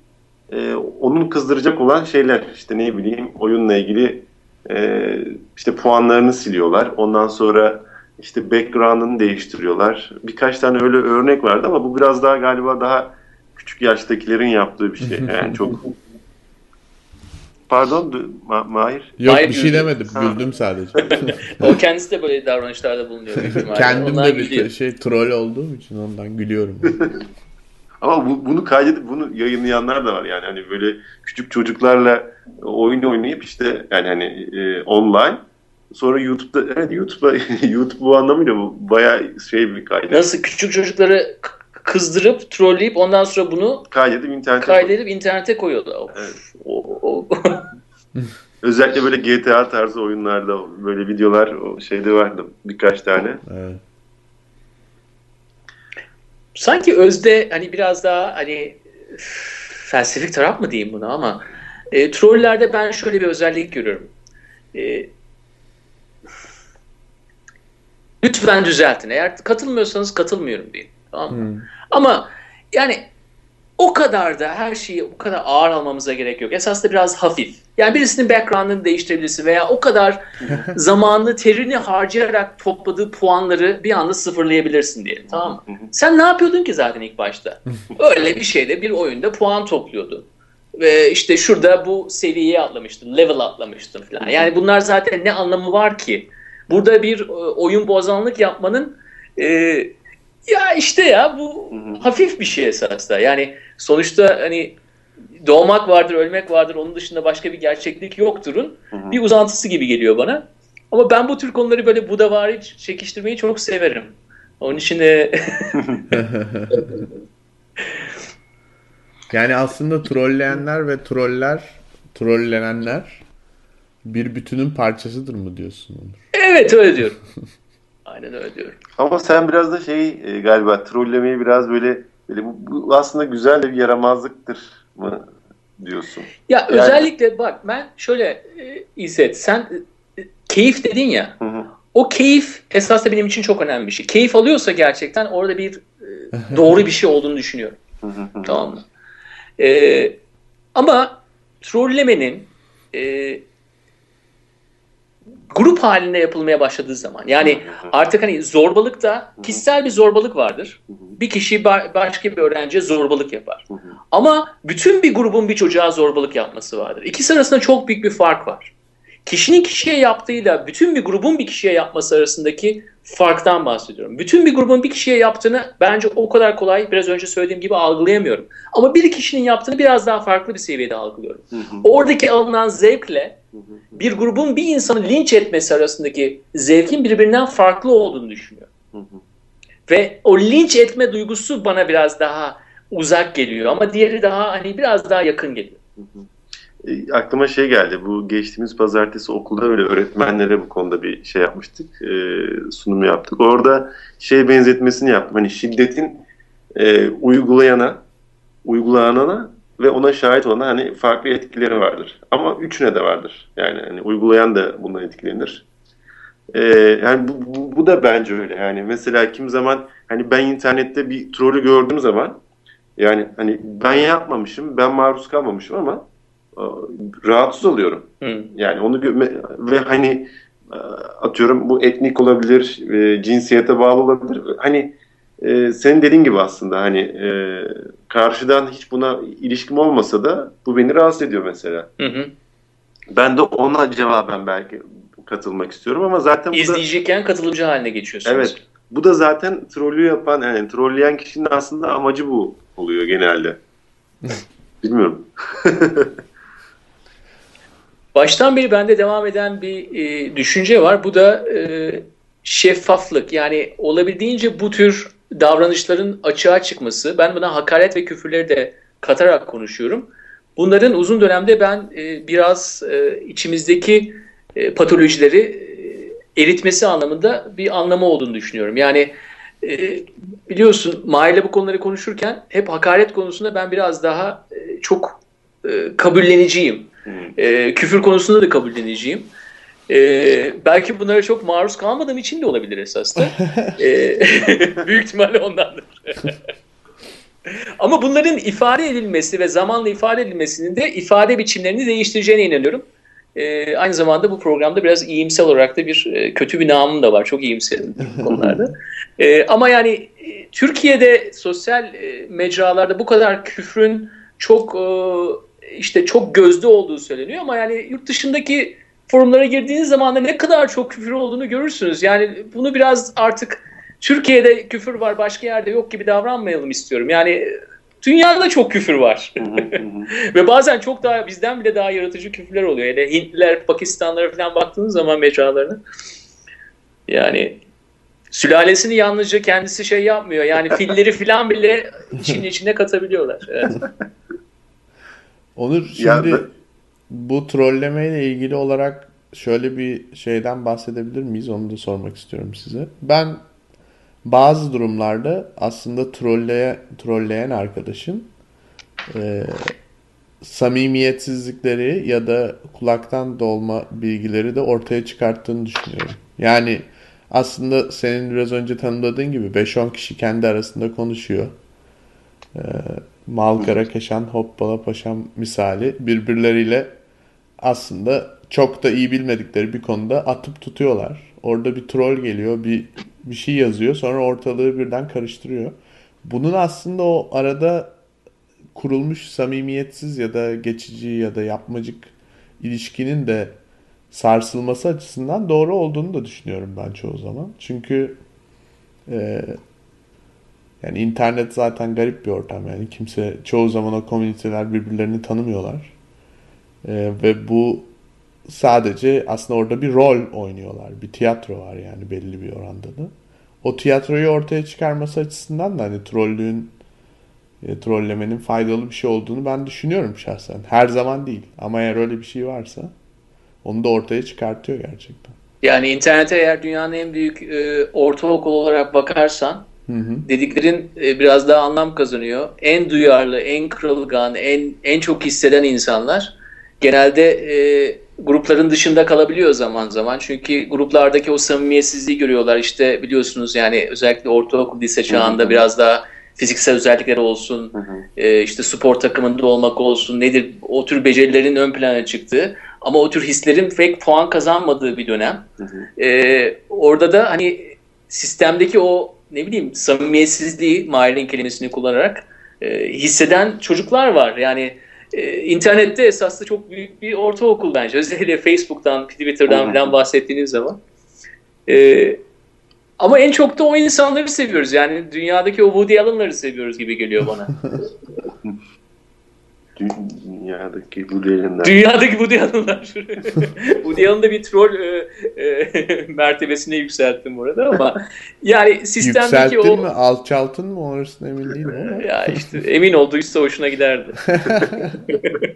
e, onun kızdıracak olan şeyler işte ne bileyim oyunla ilgili e, işte puanlarını siliyorlar. Ondan sonra işte background'ını değiştiriyorlar. Birkaç tane öyle örnek vardı ama bu biraz daha galiba daha küçük yaştakilerin yaptığı bir şey. Yani çok Pardon Ma Mahir? Yok Mahir bir şey demedim. Ha. Güldüm sadece. o kendisi de böyle davranışlarda bulunuyor. Kendim de bir gülüyor. şey troll olduğum için ondan gülüyorum. Ama bu, bunu kaydedip bunu yayınlayanlar da var yani hani böyle küçük çocuklarla oyun oynayıp işte yani hani e, online sonra YouTube'da evet YouTube'da YouTube bu anlamıyla bu bayağı şey bir kaydet. Nasıl küçük çocukları kızdırıp trolleyip ondan sonra bunu kaydedip internete kaydedip koy. internete koyuyorlar. Evet. O, o. Özellikle böyle GTA tarzı oyunlarda böyle videolar o şeyde vardı birkaç tane. Evet. Sanki özde hani biraz daha hani felsefik taraf mı diyeyim buna ama e, trollerde ben şöyle bir özellik görüyorum. E, lütfen düzeltin. Eğer katılmıyorsanız katılmıyorum deyin. Tamam mı? Hmm. Ama yani o kadar da her şeyi o kadar ağır almamıza gerek yok. Esasında biraz hafif. Yani birisinin background'ını değiştirebilirsin veya o kadar zamanını, terini harcayarak topladığı puanları bir anda sıfırlayabilirsin diye. Tamam mı? Sen ne yapıyordun ki zaten ilk başta? Öyle bir şeyde bir oyunda puan topluyordun. Ve işte şurada bu seviyeye atlamıştın, level atlamıştın falan. Yani bunlar zaten ne anlamı var ki? Burada bir e, oyun bozanlık yapmanın e, ya işte ya bu Hı-hı. hafif bir şey esasında. Yani sonuçta hani doğmak vardır, ölmek vardır. Onun dışında başka bir gerçeklik yokturun. Hı-hı. Bir uzantısı gibi geliyor bana. Ama ben bu tür konuları böyle budavari çekiştirmeyi çok severim. Onun için de Yani aslında trolleyenler ve troller, trollenenler bir bütünün parçasıdır mı diyorsun Onur? Evet öyle diyorum. Aynen öyle diyorum. Ama sen biraz da şey e, galiba trollemeyi biraz böyle, böyle bu, bu aslında güzel de bir yaramazlıktır mı diyorsun? Ya yani... özellikle bak ben şöyle e, İzzet sen e, keyif dedin ya. Hı hı. O keyif esas da benim için çok önemli bir şey. Keyif alıyorsa gerçekten orada bir e, doğru bir şey olduğunu düşünüyorum. Hı hı hı. Tamam mı? Ee, ama trollemenin e, grup halinde yapılmaya başladığı zaman yani artık hani zorbalıkta kişisel bir zorbalık vardır. Bir kişi ba- başka bir öğrenciye zorbalık yapar. Ama bütün bir grubun bir çocuğa zorbalık yapması vardır. İkisi arasında çok büyük bir fark var. Kişinin kişiye yaptığıyla bütün bir grubun bir kişiye yapması arasındaki farktan bahsediyorum. Bütün bir grubun bir kişiye yaptığını bence o kadar kolay biraz önce söylediğim gibi algılayamıyorum. Ama bir kişinin yaptığını biraz daha farklı bir seviyede algılıyorum. Hı hı. Oradaki alınan zevkle Hı hı. bir grubun bir insanı linç etmesi arasındaki zevkin birbirinden farklı olduğunu düşünüyorum. Hı hı. Ve o linç etme duygusu bana biraz daha uzak geliyor ama diğeri daha hani biraz daha yakın geliyor. E, aklıma şey geldi. Bu geçtiğimiz pazartesi okulda öyle öğretmenlere bu konuda bir şey yapmıştık. E, sunum yaptık. Orada şey benzetmesini yaptım. Hani şiddetin e, uygulayana, uygulanana ve ona şahit olana hani farklı etkileri vardır. Ama üçüne de vardır. Yani hani uygulayan da bundan etkilenir. E, yani bu, bu, bu da bence öyle. Yani mesela kim zaman hani ben internette bir trolü gördüğüm zaman yani hani ben yapmamışım, ben maruz kalmamışım ama rahatsız oluyorum. Hı. Yani onu ve hani e, atıyorum bu etnik olabilir, e, cinsiyete bağlı olabilir. Hani e, senin dediğin gibi aslında hani e, karşıdan hiç buna ilişkim olmasa da bu beni rahatsız ediyor mesela. Hı hı. Ben de ona cevaben belki katılmak istiyorum ama zaten bu da, İzleyecekken katılımcı haline geçiyorsunuz. evet bu da zaten trollü yapan yani trolleyen kişinin aslında amacı bu oluyor genelde. Bilmiyorum. Baştan beri bende devam eden bir e, düşünce var. Bu da e, şeffaflık. Yani olabildiğince bu tür davranışların açığa çıkması. Ben buna hakaret ve küfürleri de katarak konuşuyorum. Bunların uzun dönemde ben e, biraz e, içimizdeki e, patolojileri e, eritmesi anlamında bir anlamı olduğunu düşünüyorum. Yani e, biliyorsun Mahir'le bu konuları konuşurken hep hakaret konusunda ben biraz daha e, çok e, kabulleniciyim. E, küfür konusunda da kabulleneceğim. E, belki bunlara çok maruz kalmadığım için de olabilir esas da. E, büyük ihtimalle ondandır. Ama bunların ifade edilmesi ve zamanla ifade edilmesinin de ifade biçimlerini değiştireceğine inanıyorum. E, aynı zamanda bu programda biraz iyimsel olarak da bir e, kötü bir namım da var. Çok iyimserim bu konularda. E, ama yani e, Türkiye'de sosyal e, mecralarda bu kadar küfrün çok e, işte çok gözde olduğu söyleniyor ama yani yurt dışındaki forumlara girdiğiniz zaman da ne kadar çok küfür olduğunu görürsünüz. Yani bunu biraz artık Türkiye'de küfür var başka yerde yok gibi davranmayalım istiyorum. Yani dünyada çok küfür var. Hı hı hı hı. Ve bazen çok daha bizden bile daha yaratıcı küfürler oluyor. Yani Hintliler, Pakistanlılara falan baktığınız zaman mecralarına. Yani sülalesini yalnızca kendisi şey yapmıyor. Yani filleri falan bile için içine katabiliyorlar. Evet. Onur şimdi Ya ben- bu trollemeyle ilgili olarak şöyle bir şeyden bahsedebilir miyiz? Onu da sormak istiyorum size. Ben bazı durumlarda aslında trolleye, trolleyen arkadaşın e, samimiyetsizlikleri ya da kulaktan dolma bilgileri de ortaya çıkarttığını düşünüyorum. Yani aslında senin biraz önce tanımladığın gibi 5-10 kişi kendi arasında konuşuyor. Ee, Malkara Keşan Hoppala Paşam misali birbirleriyle aslında çok da iyi bilmedikleri bir konuda atıp tutuyorlar. Orada bir troll geliyor, bir bir şey yazıyor, sonra ortalığı birden karıştırıyor. Bunun aslında o arada kurulmuş samimiyetsiz ya da geçici ya da yapmacık ilişkinin de sarsılması açısından doğru olduğunu da düşünüyorum ben çoğu zaman. Çünkü e, yani internet zaten garip bir ortam yani kimse çoğu zaman o komüniteler birbirlerini tanımıyorlar. E, ve bu sadece aslında orada bir rol oynuyorlar. Bir tiyatro var yani belli bir oranda da. O tiyatroyu ortaya çıkarması açısından da hani trollüğün e, trollemenin faydalı bir şey olduğunu ben düşünüyorum şahsen. Her zaman değil ama eğer öyle bir şey varsa onu da ortaya çıkartıyor gerçekten. Yani internete eğer dünyanın en büyük e, ortaokul olarak bakarsan Hı hı. dediklerin e, biraz daha anlam kazanıyor. En duyarlı, en kırılgan, en en çok hisseden insanlar genelde e, grupların dışında kalabiliyor zaman zaman. Çünkü gruplardaki o samimiyetsizliği görüyorlar. İşte biliyorsunuz yani özellikle ortaokul, lise çağında biraz daha fiziksel özellikleri olsun, e, işte spor takımında olmak olsun, nedir o tür becerilerin ön plana çıktığı ama o tür hislerin pek puan kazanmadığı bir dönem. E, orada da hani sistemdeki o ne bileyim samimiyetsizliği Mahir'in kelimesini kullanarak e, hisseden çocuklar var. Yani e, internette esaslı çok büyük bir ortaokul bence. Özellikle Facebook'tan, Twitter'dan falan bahsettiğiniz zaman. E, ama en çok da o insanları seviyoruz. Yani dünyadaki o Woody Allen'ları seviyoruz gibi geliyor bana. Dünyadaki Woody Allen'lar. Dünyadaki Woody Allen'lar. Woody Allen'da bir troll e, e, mertebesine yükselttim burada ama yani sistemdeki Yükselttin o... mi? Alçaltın mı? Orasına emin değilim ama. ya işte emin olduysa hoşuna giderdi.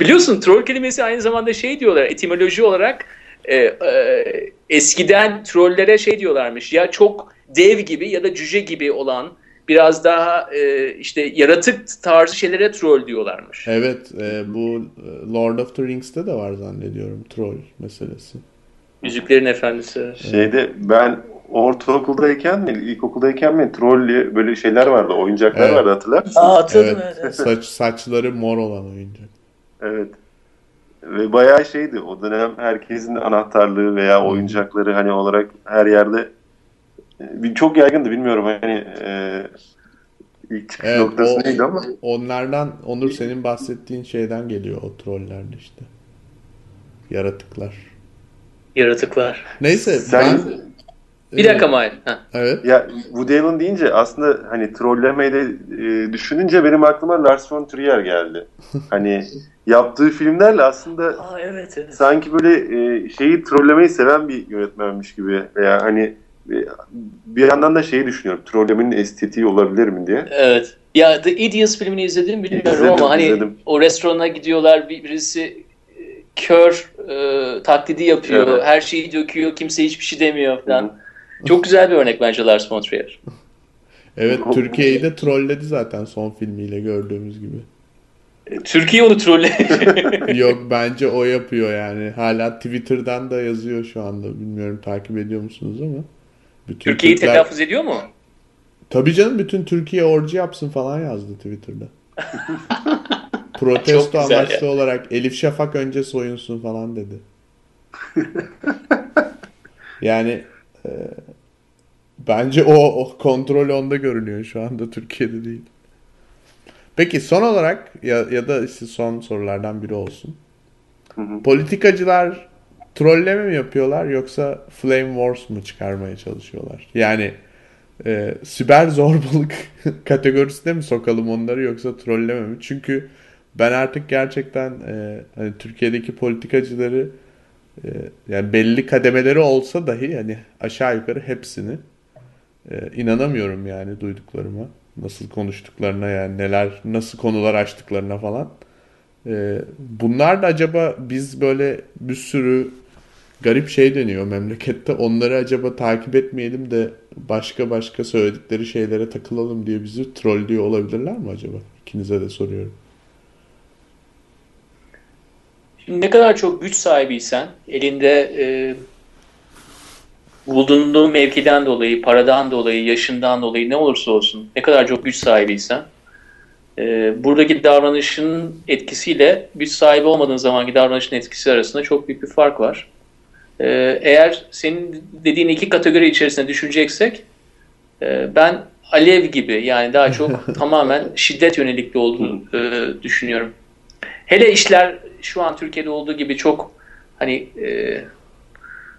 Biliyorsun troll kelimesi aynı zamanda şey diyorlar etimoloji olarak e, e, eskiden trollere şey diyorlarmış ya çok dev gibi ya da cüce gibi olan biraz daha e, işte yaratık tarzı şeylere troll diyorlarmış. Evet e, bu e, Lord of the Rings'te de var zannediyorum troll meselesi. Yüzüklerin Efendisi. Şeyde ben ortaokuldayken mi, ilkokuldayken mi troll böyle şeyler vardı, oyuncaklar Evet. vardı hatırlar mısın? Aa hatırladım. Evet. evet. Saç saçları mor olan oyuncak. Evet. Ve bayağı şeydi o dönem herkesin anahtarlığı veya oyuncakları hani olarak her yerde çok yaygındı bilmiyorum hani e, ilk çıkış Evet, noktası o- neydi ama Onlardan Onur senin bahsettiğin şeyden geliyor o trollerde işte. Yaratıklar. Yaratıklar. Neyse sen ben Bir dakika Mahir. Evet. ya Woody Allen deyince aslında hani trollemeyi de e, düşününce benim aklıma Lars von Trier geldi. Hani yaptığı filmlerle aslında Aa evet evet. sanki böyle e, şeyi trollemeyi seven bir yönetmenmiş gibi veya hani e, bir yandan da şeyi düşünüyorum. Trollemenin estetiği olabilir mi diye. Evet. Ya The Idiots filmini izledim bilmiyorum İzledim, ama hani izledim. o restorana gidiyorlar bir- birisi e, kör e, taklidi yapıyor. Evet. Her şeyi döküyor. Kimse hiçbir şey demiyor falan. Çok güzel bir örnek bence Lars von Trier. Evet Türkiye'yi de trolledi zaten son filmiyle gördüğümüz gibi. Türkiye onu trolle. Yok bence o yapıyor yani. Hala Twitter'dan da yazıyor şu anda. Bilmiyorum takip ediyor musunuz ama. Bütün Türkiye'yi Türkler- telaffuz ediyor mu? Tabii canım bütün Türkiye orcu yapsın falan yazdı Twitter'da. Protesto amaçlı olarak Elif Şafak önce soyunsun falan dedi. yani e, bence o, o kontrol onda görünüyor şu anda Türkiye'de değil. Peki son olarak ya, ya da işte son sorulardan biri olsun. Hı hı. Politikacılar trolleme mi yapıyorlar yoksa flame wars mı çıkarmaya çalışıyorlar? Yani e, siber zorbalık kategorisine mi sokalım onları yoksa trolleme mi? Çünkü ben artık gerçekten e, hani Türkiye'deki politikacıları e, yani belli kademeleri olsa dahi hani aşağı yukarı hepsini e, inanamıyorum yani duyduklarıma. Nasıl konuştuklarına yani neler nasıl konular açtıklarına falan. E, bunlar da acaba biz böyle bir sürü garip şey deniyor memlekette. Onları acaba takip etmeyelim de başka başka söyledikleri şeylere takılalım diye bizi trollüyor olabilirler mi acaba? İkinize de soruyorum. Şimdi ne kadar çok güç sahibiysen, elinde e, bulunduğun mevkiden dolayı, paradan dolayı, yaşından dolayı ne olursa olsun ne kadar çok güç sahibiysen, e, buradaki davranışın etkisiyle güç sahibi olmadığın zamanki davranışın etkisi arasında çok büyük bir fark var. E, eğer senin dediğin iki kategori içerisinde düşüneceksek, e, ben alev gibi yani daha çok tamamen şiddet yönelikli olduğunu e, düşünüyorum. Hele işler şu an Türkiye'de olduğu gibi çok hani e,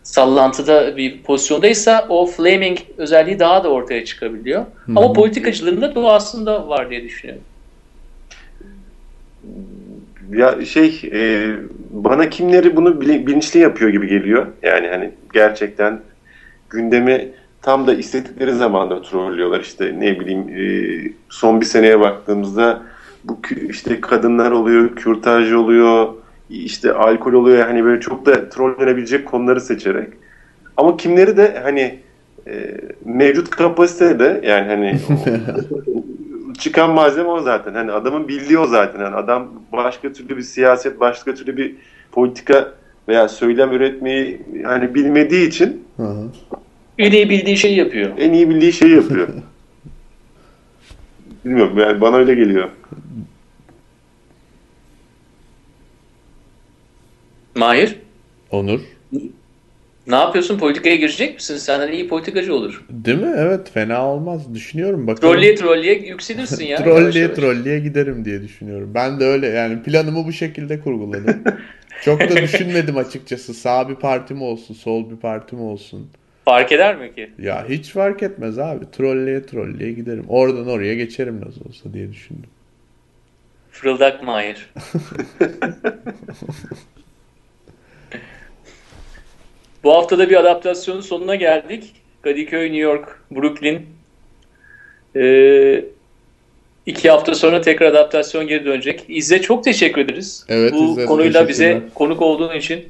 sallantıda bir pozisyondaysa o flaming özelliği daha da ortaya çıkabiliyor. Ama politikacıların da doğasında var diye düşünüyorum. Ya şey e, bana kimleri bunu bili- bilinçli yapıyor gibi geliyor. Yani hani gerçekten gündemi tam da istedikleri zamanda trollüyorlar. İşte ne bileyim e, son bir seneye baktığımızda bu işte kadınlar oluyor, kürtaj oluyor, işte alkol oluyor. Hani böyle çok da trollenebilecek konuları seçerek. Ama kimleri de hani e, mevcut kapasitede yani hani çıkan malzeme o zaten. Hani adamın bildiği o zaten. Hani adam başka türlü bir siyaset, başka türlü bir politika veya söylem üretmeyi hani bilmediği için Hı hı. En iyi bildiği şeyi yapıyor. en iyi bildiği şeyi yapıyor. Bilmiyorum yani bana öyle geliyor. Mahir, Onur. Ne yapıyorsun? Politikaya girecek misin? Senden iyi politikacı olur. Değil mi? Evet fena olmaz. Düşünüyorum bakalım. Trolleye trolleye yükselirsin ya. trolleye trolleye giderim diye düşünüyorum. Ben de öyle yani planımı bu şekilde kurguladım. Çok da düşünmedim açıkçası. Sağ bir parti mi olsun, sol bir parti mi olsun. Fark eder mi ki? Ya hiç fark etmez abi. Trolleye trolleye giderim. Oradan oraya geçerim nasıl olsa diye düşündüm. Fırıldak Mahir. Bu haftada bir adaptasyonun sonuna geldik. Kadıköy, New York, Brooklyn. Ee, iki hafta sonra tekrar adaptasyon geri dönecek. İzze çok teşekkür ederiz. Evet, Bu İzze, konuyla bize konuk olduğun için.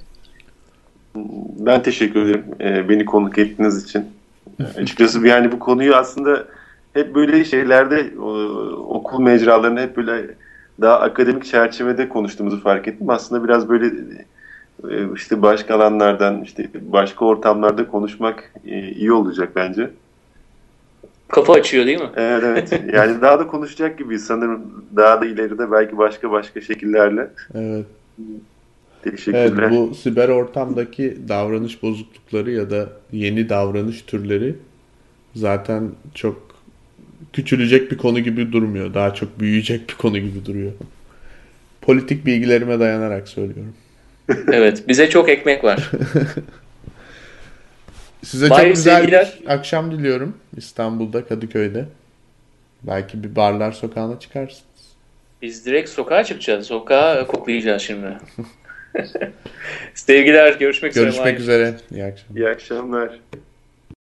Ben teşekkür ederim e, beni konuk ettiğiniz için. Açıkçası yani bu konuyu aslında hep böyle şeylerde o, okul mecralarında hep böyle daha akademik çerçevede konuştuğumuzu fark ettim. Aslında biraz böyle işte başka alanlardan işte başka ortamlarda konuşmak e, iyi olacak bence. Kafa açıyor değil mi? Evet evet. Yani daha da konuşacak gibi sanırım daha da ileride belki başka başka şekillerle. Evet. Evet, Teşekkürler. bu siber ortamdaki davranış bozuklukları ya da yeni davranış türleri zaten çok küçülecek bir konu gibi durmuyor. Daha çok büyüyecek bir konu gibi duruyor. Politik bilgilerime dayanarak söylüyorum. Evet. Bize çok ekmek var. Size Bayır çok güzel sevgiler. bir akşam diliyorum İstanbul'da, Kadıköy'de. Belki bir barlar sokağına çıkarsınız. Biz direkt sokağa çıkacağız. Sokağa koklayacağız şimdi. Sevgiler. Görüşmek üzere. Görüşmek üzere. İyi akşamlar. İyi akşamlar.